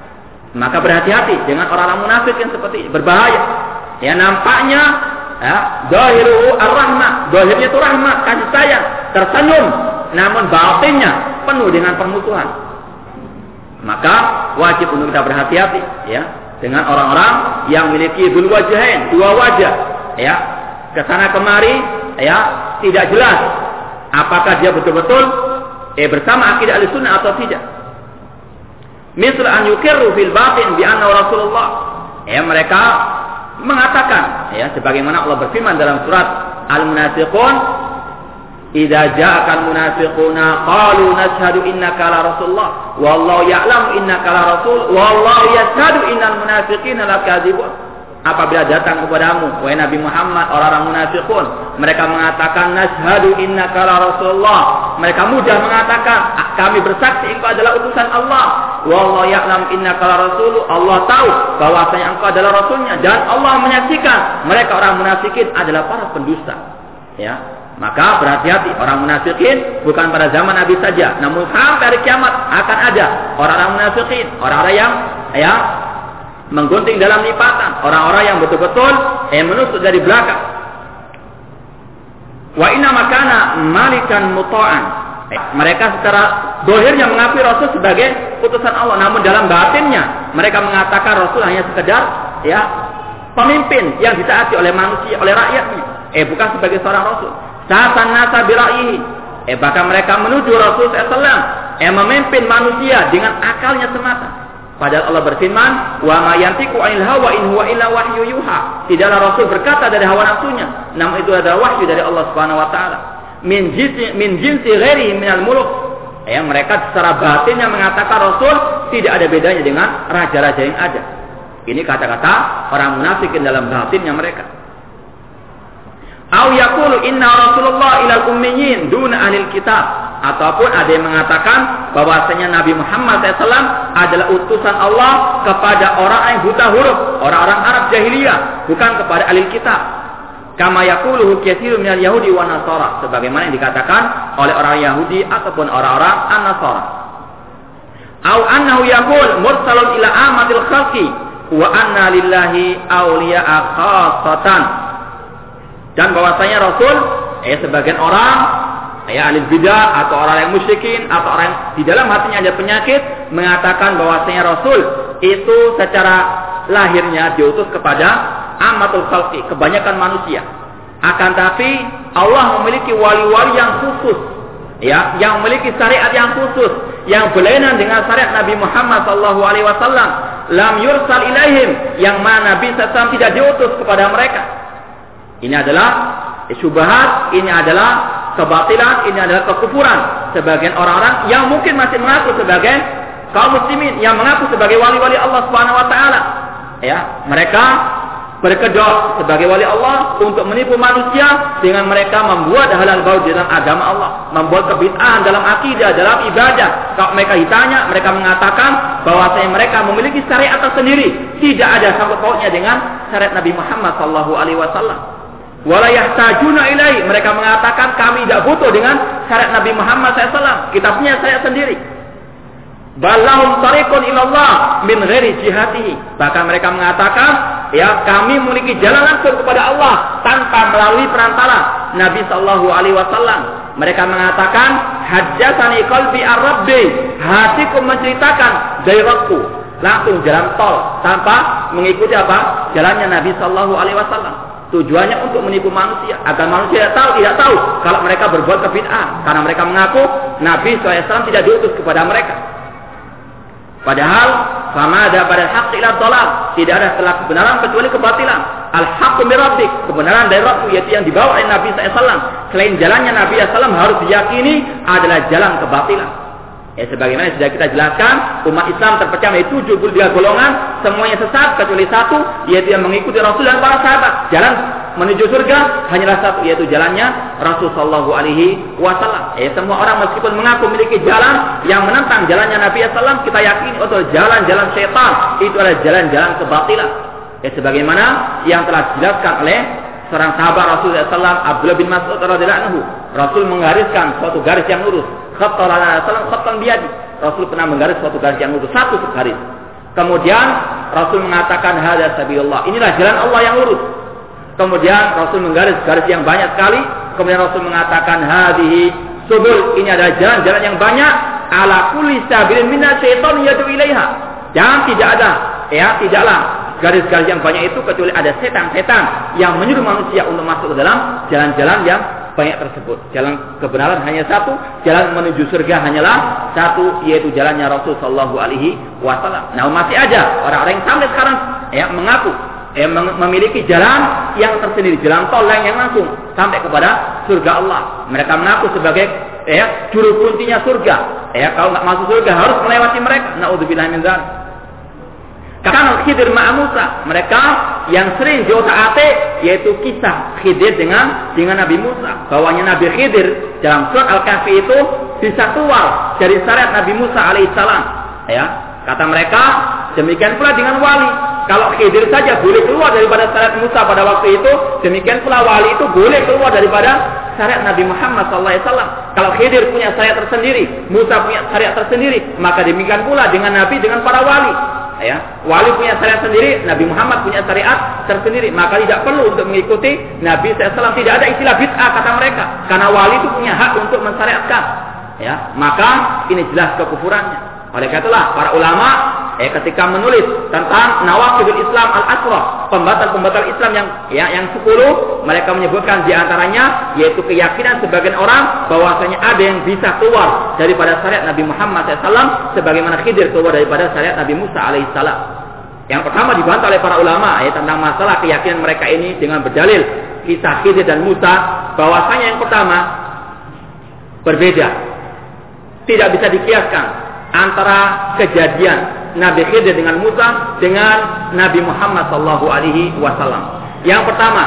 Maka berhati-hati dengan orang-orang munafik yang seperti ini. Berbahaya. Ya nampaknya Ya, zahiru ar-rahmah, zahirnya itu rahmat, kasih sayang, tersenyum, namun batinnya penuh dengan permusuhan. Maka wajib untuk kita berhati-hati ya dengan orang-orang yang memiliki dua wajahin, dua wajah, ya. Ke sana kemari ya, tidak jelas apakah dia betul-betul eh bersama akidah al-sunnah atau tidak. Misal an yukirru fil batin bi anna Rasulullah. Ya, mereka mengatakan ya sebagaimana Allah berfirman dalam surat Al-Munafiqun Idza ja'aka al-munafiquna qalu nashhadu innaka la rasulullah wallahu ya'lamu innaka la rasul wallahu yashhadu innal munafiqina lakadzibun apabila datang kepadamu wahai Nabi Muhammad orang-orang munafikun mereka mengatakan nashhadu innaka la rasulullah. Mereka mudah mengatakan kami bersaksi engkau adalah utusan Allah. Wallahu ya'lam innaka la rasul. Allah tahu bahwasanya engkau adalah rasulnya dan Allah menyaksikan mereka orang munafikin adalah para pendusta. Ya maka berhati-hati orang munafikin bukan pada zaman Nabi saja namun sampai hari kiamat akan ada orang-orang munafikin orang-orang yang ya menggunting dalam lipatan orang-orang yang betul-betul eh menusuk dari belakang. Wa inna makana malikan muta'an. Eh, mereka secara dohirnya mengakui Rasul sebagai putusan Allah namun dalam batinnya mereka mengatakan Rasul hanya sekedar ya pemimpin yang ditaati oleh manusia oleh rakyatnya. Eh bukan sebagai seorang Rasul. Sasan nasa bira'ihi. Eh bahkan mereka menuju Rasul SAW eh memimpin manusia dengan akalnya semata Padahal Allah berfirman, "Wa ma yantiqu 'anil hawa in huwa illa wahyu yuha." Tidaklah Rasul berkata dari hawa nafsunya, namun itu adalah wahyu dari Allah Subhanahu wa taala. Min jinsi min jinsi ghairi minal muluk. Ya, mereka secara batinnya mengatakan Rasul tidak ada bedanya dengan raja-raja yang ada. Ini kata-kata orang munafikin dalam batinnya mereka. Au yaqulu inna Rasulullah ilal ummiyin duna anil kitab ataupun ada yang mengatakan bahwasanya Nabi Muhammad SAW adalah utusan Allah kepada orang yang buta huruf, orang-orang Arab jahiliyah, bukan kepada ahli kitab. Kama yaquluhu katsirun minal yahudi wa nasara, sebagaimana yang dikatakan oleh orang Yahudi ataupun orang-orang An-Nasara. Au annahu yaqul mursalun ila amatil khalqi wa anna lillahi awliya'a khassatan. Dan bahwasanya Rasul eh sebagian orang ya ahli bidah atau orang yang musyrikin atau orang yang di dalam hatinya ada penyakit mengatakan bahwasanya Rasul itu secara lahirnya diutus kepada amatul khalqi, kebanyakan manusia. Akan tapi Allah memiliki wali-wali yang khusus ya, yang memiliki syariat yang khusus, yang berlainan dengan syariat Nabi Muhammad sallallahu alaihi wasallam, lam yursal ilaihim, yang mana Nabi SAW tidak diutus kepada mereka. Ini adalah syubhat, ini adalah kebatilan, ini adalah kekufuran. Sebagian orang-orang yang mungkin masih mengaku sebagai kaum muslimin, yang mengaku sebagai wali-wali Allah Subhanahu wa taala. ya mereka berkedok sebagai wali Allah untuk menipu manusia dengan mereka membuat halal baut dalam agama Allah, membuat kebid'ahan dalam akidah, dalam ibadah. Kalau mereka ditanya, mereka mengatakan bahwa mereka memiliki syariat tersendiri, tidak ada sangkut pautnya dengan syariat Nabi Muhammad sallallahu alaihi wasallam. Wala yahtajuna ilai. Mereka mengatakan kami tidak butuh dengan syariat Nabi Muhammad SAW. Kita punya syariat sendiri. Balahum tarikun ilallah min ghairi. Bahkan mereka mengatakan, ya kami memiliki jalan langsung kepada Allah tanpa melalui perantara Nabi Shallallahu Alaihi Wasallam. Mereka mengatakan, hajjatani qalbi ar-rabbi. Hatiku menceritakan dari waktu langsung jalan tol tanpa mengikuti apa jalannya Nabi Shallallahu Alaihi Wasallam. Tujuannya untuk menipu manusia agar manusia tidak tahu tidak tahu kalau mereka berbuat kebid'ah karena mereka mengaku Nabi SAW tidak diutus kepada mereka. Padahal sama ada pada hak ila. Tidak ada setelah kebenaran kecuali kebatilan. Al-haqqu mirabbik. Kebenaran dari Rabbku yaitu yang dibawa oleh Nabi SAW. Selain jalannya Nabi SAW harus diyakini adalah jalan kebatilan. Ya, sebagaimana sudah kita jelaskan, umat Islam terpecah menjadi 73 golongan, semuanya sesat kecuali satu, yaitu yang mengikuti Rasul dan para sahabat. Jalan menuju surga hanyalah satu yaitu jalannya Rasul Shallallahu Alaihi Wasallam. Ya, semua orang meskipun mengaku memiliki jalan yang menentang jalannya Nabi Sallam, kita yakini itu jalan-jalan setan itu adalah jalan-jalan kebatilan. Ya, sebagaimana yang telah dijelaskan oleh seorang sahabat Rasul Sallam Abdullah bin Mas'ud radhiyallahu anhu. Rasul menggariskan suatu garis yang lurus. Khattalana Sallam khattan biadi. Rasul pernah menggaris suatu garis yang lurus satu garis. Kemudian Rasul mengatakan hada sabilullah. Inilah jalan Allah yang lurus. Kemudian Rasul menggaris garis yang banyak sekali. Kemudian Rasul mengatakan hadhihi subul. Ini adalah jalan-jalan yang banyak. Ala kulli sabilin minna syaitan yadu ilaiha. Jangan tidak ada. Ya, tidaklah garis-garis yang banyak itu kecuali ada setan-setan yang menyuruh manusia untuk masuk ke dalam jalan-jalan yang banyak tersebut. Jalan kebenaran hanya satu, jalan menuju surga hanyalah satu, yaitu jalannya Rasul Shallallahu Alaihi Wasallam. Nah masih aja orang-orang yang sampai sekarang ya mengaku eh, memiliki jalan yang tersendiri, jalan tol yang langsung sampai kepada surga Allah. Mereka mengaku sebagai ya juru kuntinya surga. Ya, kalau nggak masuk surga harus melewati mereka. Naudzubillah min dzalik. Karena Khidir ma'a Musa, mereka yang sering diotak yaitu kisah Khidir dengan dengan Nabi Musa. Bahwanya Nabi Khidir dalam surat Al-Kahfi itu bisa keluar dari syariat Nabi Musa alaihissalam. Ya, kata mereka demikian pula dengan wali. Kalau Khidir saja boleh keluar daripada syariat Musa pada waktu itu, demikian pula wali itu boleh keluar daripada syariat Nabi Muhammad SAW. Kalau Khidir punya syariat tersendiri, Musa punya syariat tersendiri, maka demikian pula dengan Nabi dengan para wali. Ya, wali punya syariat sendiri, Nabi Muhammad punya syariat tersendiri, maka tidak perlu untuk mengikuti Nabi SAW. Tidak ada istilah bid'ah kata mereka, karena wali itu punya hak untuk mensyariatkan. Ya, maka ini jelas kekufurannya. Oleh karena itulah para ulama eh, ketika menulis tentang nawaqidul Islam al-asra, pembatal-pembatal Islam yang ya yang 10, mereka menyebutkan di antaranya yaitu keyakinan sebagian orang bahwasanya ada yang bisa keluar daripada syariat Nabi Muhammad SAW sebagaimana Khidir keluar daripada syariat Nabi Musa alaihissalam. Yang pertama dibantah oleh para ulama ya tentang masalah keyakinan mereka ini dengan berdalil kisah Khidir dan Musa bahwasanya yang pertama berbeda. Tidak bisa dikiaskan antara kejadian Nabi Khidir dengan Musa dengan Nabi Muhammad Sallallahu Alaihi Wasallam. Yang pertama,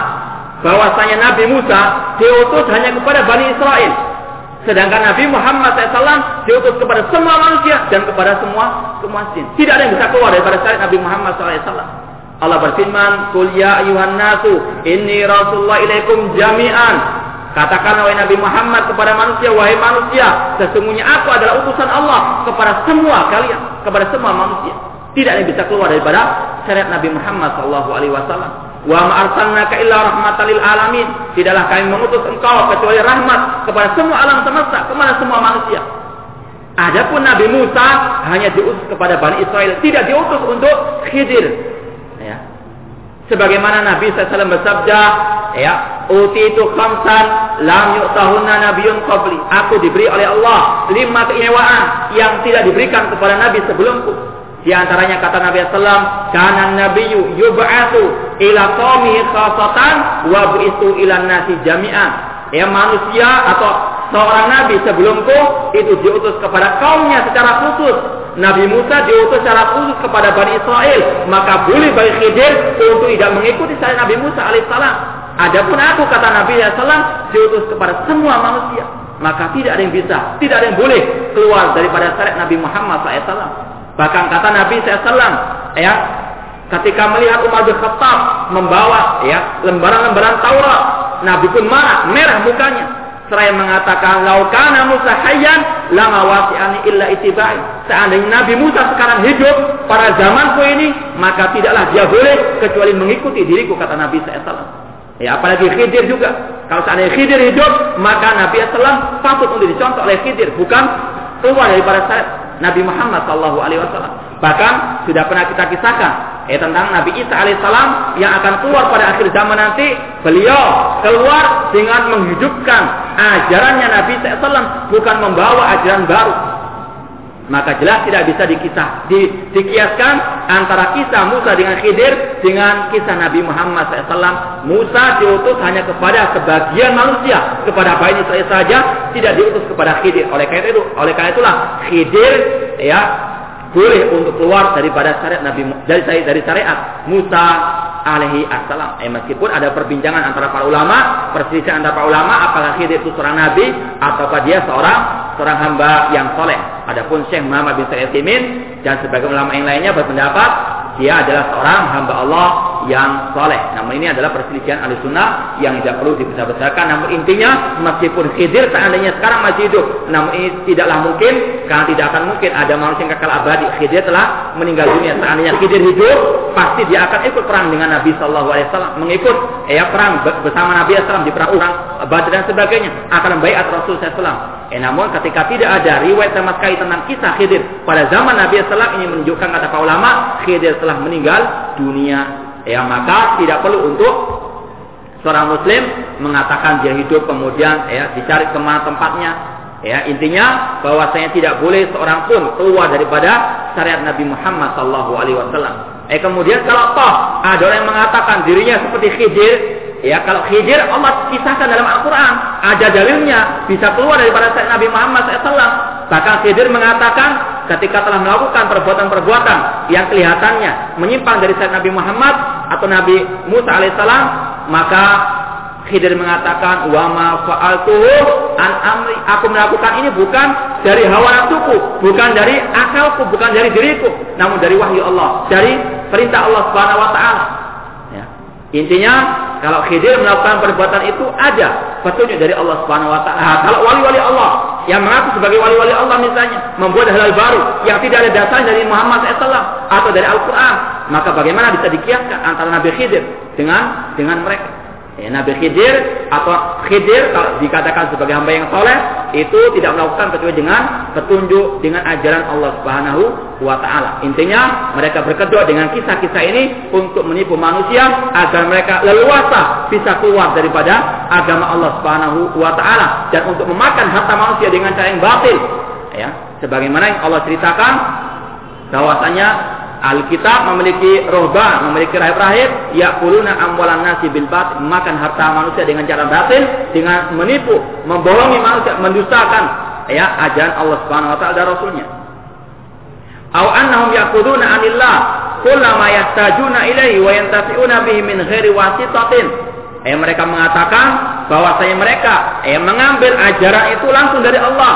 bahwasanya Nabi Musa diutus hanya kepada Bani Israel, sedangkan Nabi Muhammad SAW diutus kepada semua manusia dan kepada semua jin. Tidak ada yang bisa keluar daripada syariat Nabi Muhammad SAW. Allah berfirman, "Qul ya ayuhan nasu, rasulullah ilaikum jami'an." Katakan wahai Nabi Muhammad kepada manusia, wahai manusia, sesungguhnya aku adalah utusan Allah kepada semua kalian, kepada semua manusia. Tidak ada bisa keluar daripada syariat Nabi Muhammad sallallahu alaihi wasallam. Wa ma arsalnaka illa rahmatan lil alamin. Tidaklah kami mengutus engkau kecuali rahmat kepada semua alam semesta, kepada semua manusia. Adapun Nabi Musa hanya diutus kepada Bani Israel, tidak diutus untuk Khidir. Sebagaimana Nabi SAW bersabda, ya, Uti itu khamsan lam yu'tahunna nabiyyun qabli. Aku diberi oleh Allah lima keistimewaan yang tidak diberikan kepada nabi sebelumku. Di antaranya kata Nabi sallam, "Kana nabiyyu yub'atsu ila qaumihi khassatan wa bu'istu ila nasi jami'an." Ya manusia atau seorang nabi sebelumku itu diutus kepada kaumnya secara khusus Nabi Musa diutus secara khusus kepada Bani Israel. Maka boleh bagi Khidir untuk tidak mengikuti saya Nabi Musa alaihissalam. Adapun aku kata Nabi SAW diutus kepada semua manusia. Maka tidak ada yang bisa, tidak ada yang boleh keluar daripada syariat Nabi Muhammad SAW. Bahkan kata Nabi SAW, ya, ketika melihat Umar bin Khattab membawa ya lembaran-lembaran Taurat, Nabi pun marah, merah mukanya seraya mengatakan laukana Musa hayyan lama wasi'ani illa itibai. Seandainya Nabi Musa sekarang hidup pada zamanku ini, maka tidaklah dia boleh kecuali mengikuti diriku kata Nabi SAW. Ya, apalagi Khidir juga. Kalau seandainya Khidir hidup, maka Nabi SAW patut untuk dicontoh oleh Khidir, bukan keluar daripada syariat Nabi Muhammad Wasallam. Bahkan sudah pernah kita kisahkan eh tentang Nabi Isa alaihissalam yang akan keluar pada akhir zaman nanti. Beliau keluar dengan menghidupkan ajarannya Nabi SAW bukan membawa ajaran baru. Maka jelas tidak bisa dikisah, di, dikiaskan antara kisah Musa dengan Khidir dengan kisah Nabi Muhammad SAW. Musa diutus hanya kepada sebagian manusia, kepada Bani Israel saja, tidak diutus kepada Khidir. Oleh karena itu, oleh karena itulah Khidir ya boleh untuk keluar daripada syariat Nabi dari dari syariat Musa alaihi assalam. Eh, meskipun ada perbincangan antara para ulama, perselisihan antara para ulama apakah Khidir itu seorang nabi ataukah dia seorang seorang hamba yang soleh. Adapun Syekh Muhammad bin Sa'id dan sebagian ulama yang lainnya berpendapat dia adalah seorang hamba Allah yang soleh. Namun ini adalah perselisihan ahli sunnah yang tidak perlu dibesar-besarkan. Namun intinya meskipun Khidir seandainya sekarang masih hidup, namun ini tidaklah mungkin karena tidak akan mungkin ada manusia yang kekal abadi. Khidir telah meninggal dunia. Seandainya Khidir hidup, pasti dia akan ikut perang dengan Nabi Shallallahu Alaihi Wasallam, mengikut ya perang bersama Nabi SAW di perang orang Badar dan sebagainya, akan membayar Rasul SAW. Eh, namun ketika tidak ada riwayat sama sekali tentang kisah Khidir pada zaman Nabi SAW ini menunjukkan kata para ulama Khidir telah meninggal dunia. Ya maka tidak perlu untuk seorang muslim mengatakan dia hidup kemudian ya dicari ke mana tempatnya. Ya intinya bahwasanya tidak boleh seorang pun keluar daripada syariat Nabi Muhammad Wasallam. Eh kemudian kalau toh ada orang yang mengatakan dirinya seperti Khidir ya kalau Khidir Allah kisahkan dalam Al-Quran. Ada dalilnya. Bisa keluar daripada Nabi Muhammad SAW Bahkan Khidir mengatakan ketika telah melakukan perbuatan-perbuatan yang kelihatannya menyimpang dari syariat Nabi Muhammad atau Nabi Musa alaihissalam, maka Khidir mengatakan wa ma fa'altuhu an amri. Aku melakukan ini bukan dari hawa nafsuku bukan dari akalku bukan dari diriku namun dari wahyu Allah dari perintah Allah ya. Intinya kalau Khidir melakukan perbuatan itu ada petunjuk dari Allah Subhanahu wa taala. Kalau wali-wali Allah yang mengaku sebagai wali-wali Allah misalnya membuat halal baru yang tidak ada dasarnya dari Muhammad SAW atau dari Al-Qur'an, maka bagaimana bisa dikiaskan antara Nabi Khidir dengan dengan mereka? Ya, Nabi Khidir atau Khidir kalau dikatakan sebagai hamba yang soleh itu tidak melakukan kecuali dengan petunjuk dengan ajaran Allah Subhanahu wa taala. Intinya mereka berkedua dengan kisah-kisah ini untuk menipu manusia agar mereka leluasa bisa keluar daripada agama Allah Subhanahu wa taala dan untuk memakan harta manusia dengan cara yang batil. Ya, sebagaimana yang Allah ceritakan bahwasanya Alkitab memiliki rohban, memiliki rahib-rahib, yakuluna amwalan nasi bil batil, makan harta manusia dengan cara batil, dengan menipu, membohongi manusia, mendustakan ya ajaran Allah Subhanahu wa taala dan rasulnya. Aw annahum yaquluna anillah kullama yahtajuna ilaihi wa yantafi'una bihi min ghairi wasitatin. Eh mereka mengatakan bahwasanya mereka eh mengambil ajaran itu langsung dari Allah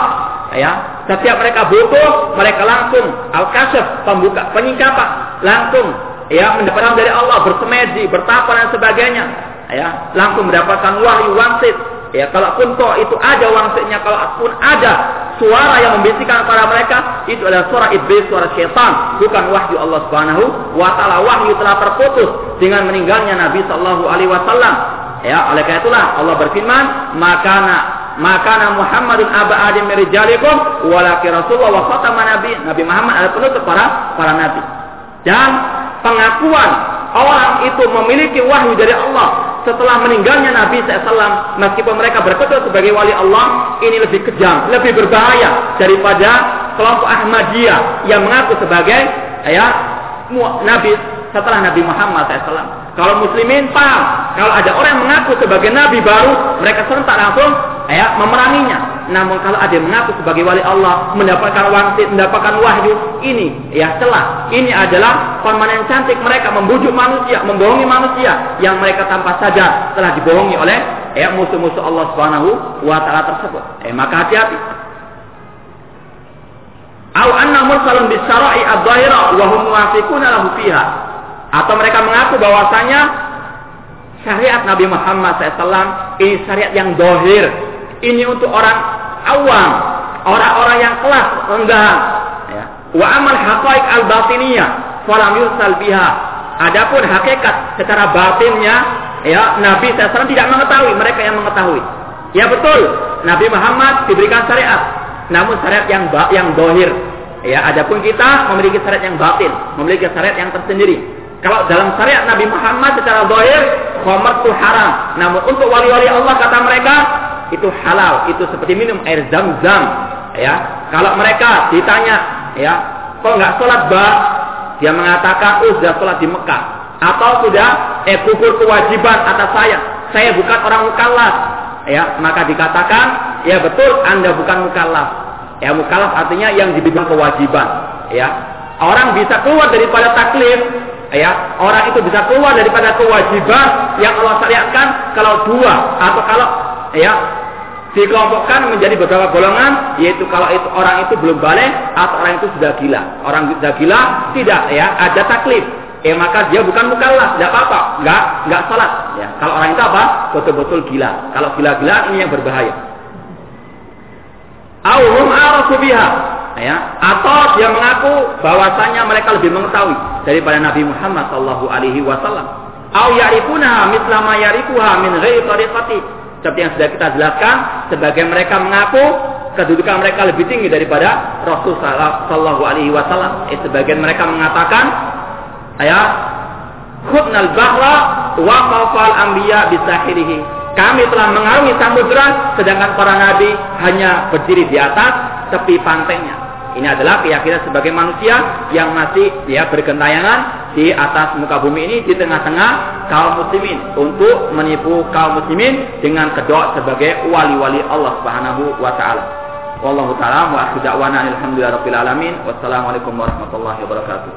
ya setiap mereka butuh mereka langsung. Al-kasyaf pembuka penyingkapan. Langsung ya mendapatkan dari Allah bersemedi bertapa dan sebagainya. Ya langsung mendapatkan wahyu wangsit. Ya kalaupun kok itu ada wangsitnya kalaupun ada suara yang membisikkan kepada mereka itu adalah suara iblis suara syaitan. Bukan wahyu Allah Subhanahu wa taala. Wahyu telah terputus dengan meninggalnya Nabi sallallahu alaihi wasallam. Ya oleh karena itulah Allah berfirman maka maka Muhammadun aba adim merijalikum walaki Rasulullah wa khatama nabi. Nabi Muhammad adalah penutup para para nabi. Dan pengakuan orang itu memiliki wahyu dari Allah setelah meninggalnya Nabi SAW meskipun mereka berketua sebagai wali Allah ini lebih kejam, lebih berbahaya daripada kelompok Ahmadiyah yang mengaku sebagai ya Nabi setelah Nabi Muhammad SAW. Kalau muslimin paham, kalau ada orang yang mengaku sebagai nabi baru, mereka serentak langsung ya memeranginya namun kalau ada yang mengaku sebagai wali Allah, mendapatkan wangsit, mendapatkan wahyu, ini ya celah. Ini adalah permanen cantik mereka membujuk manusia, membohongi manusia yang mereka tanpa sadar telah dibohongi oleh ya musuh-musuh Allah Subhanahu wa taala tersebut. Eh maka hati-hati. Au anna mursalun bisyara'i ad-dhahira wa hum muwafiquna lahu fiha. Atau mereka mengaku bahwasanya syariat Nabi Muhammad SAW ini syariat yang dohir. Ini untuk orang awam, orang-orang yang kelas rendah. Ya. Wa amal haqaiq al-batiniyah falam yursal biha. Adapun hakikat secara batinnya ya Nabi SAW tidak mengetahui, mereka yang mengetahui. Ya betul, Nabi Muhammad diberikan syariat, namun syariat yang yang dohir. Ya, adapun kita memiliki syariat yang batin, memiliki syariat yang tersendiri. Kalau dalam syariat Nabi Muhammad secara dohir, khamar itu haram. Namun untuk wali-wali Allah kata mereka itu halal, itu seperti minum air zam-zam. Ya, kalau mereka ditanya, ya, kok nggak sholat bah? Dia mengatakan, oh sudah sholat di Mekah. Atau sudah, eh kukur kewajiban atas saya. Saya bukan orang mukallaf. Ya, maka dikatakan, ya betul, anda bukan mukallaf. Ya, mukallaf artinya yang diberikan kewajiban. Ya, orang bisa keluar daripada taklif. Ya, orang itu bisa keluar daripada kewajiban yang Allah syariatkan kalau dua atau kalau ya dikelompokkan menjadi beberapa golongan yaitu kalau itu orang itu belum balik atau orang itu sudah gila. Orang sudah gila tidak ya ada taklif. Eh maka dia bukan mukallaf tidak apa-apa. Nggak nggak salat ya. Kalau orang itu apa? Betul-betul gila. Kalau gila-gila ini yang berbahaya. Auhum arafu biha ya. Atau dia mengaku bahwasanya mereka lebih mengetahui daripada Nabi Muhammad sallallahu alaihi wasallam. Au ya'rifuna mithla ma ya'rifuha min ghairi seperti yang sudah kita jelaskan, sebagai mereka mengaku kedudukan mereka lebih tinggi daripada Rasul Sallallahu Alaihi Wasallam. Eh, sebagian mereka mengatakan, ya, khutnal bahra wa qafal anbiya bisahirihi. Kami telah mengarungi samudera, sedangkan para nabi hanya berdiri di atas tepi pantainya. Ini adalah keyakinan sebagai manusia yang masih ya bergentayangan di atas muka bumi ini di tengah-tengah kaum muslimin untuk menipu kaum muslimin dengan kedok sebagai wali-wali Allah Subhanahu wa taala. Wallahu taala wa alamin. Wassalamualaikum warahmatullahi wabarakatuh.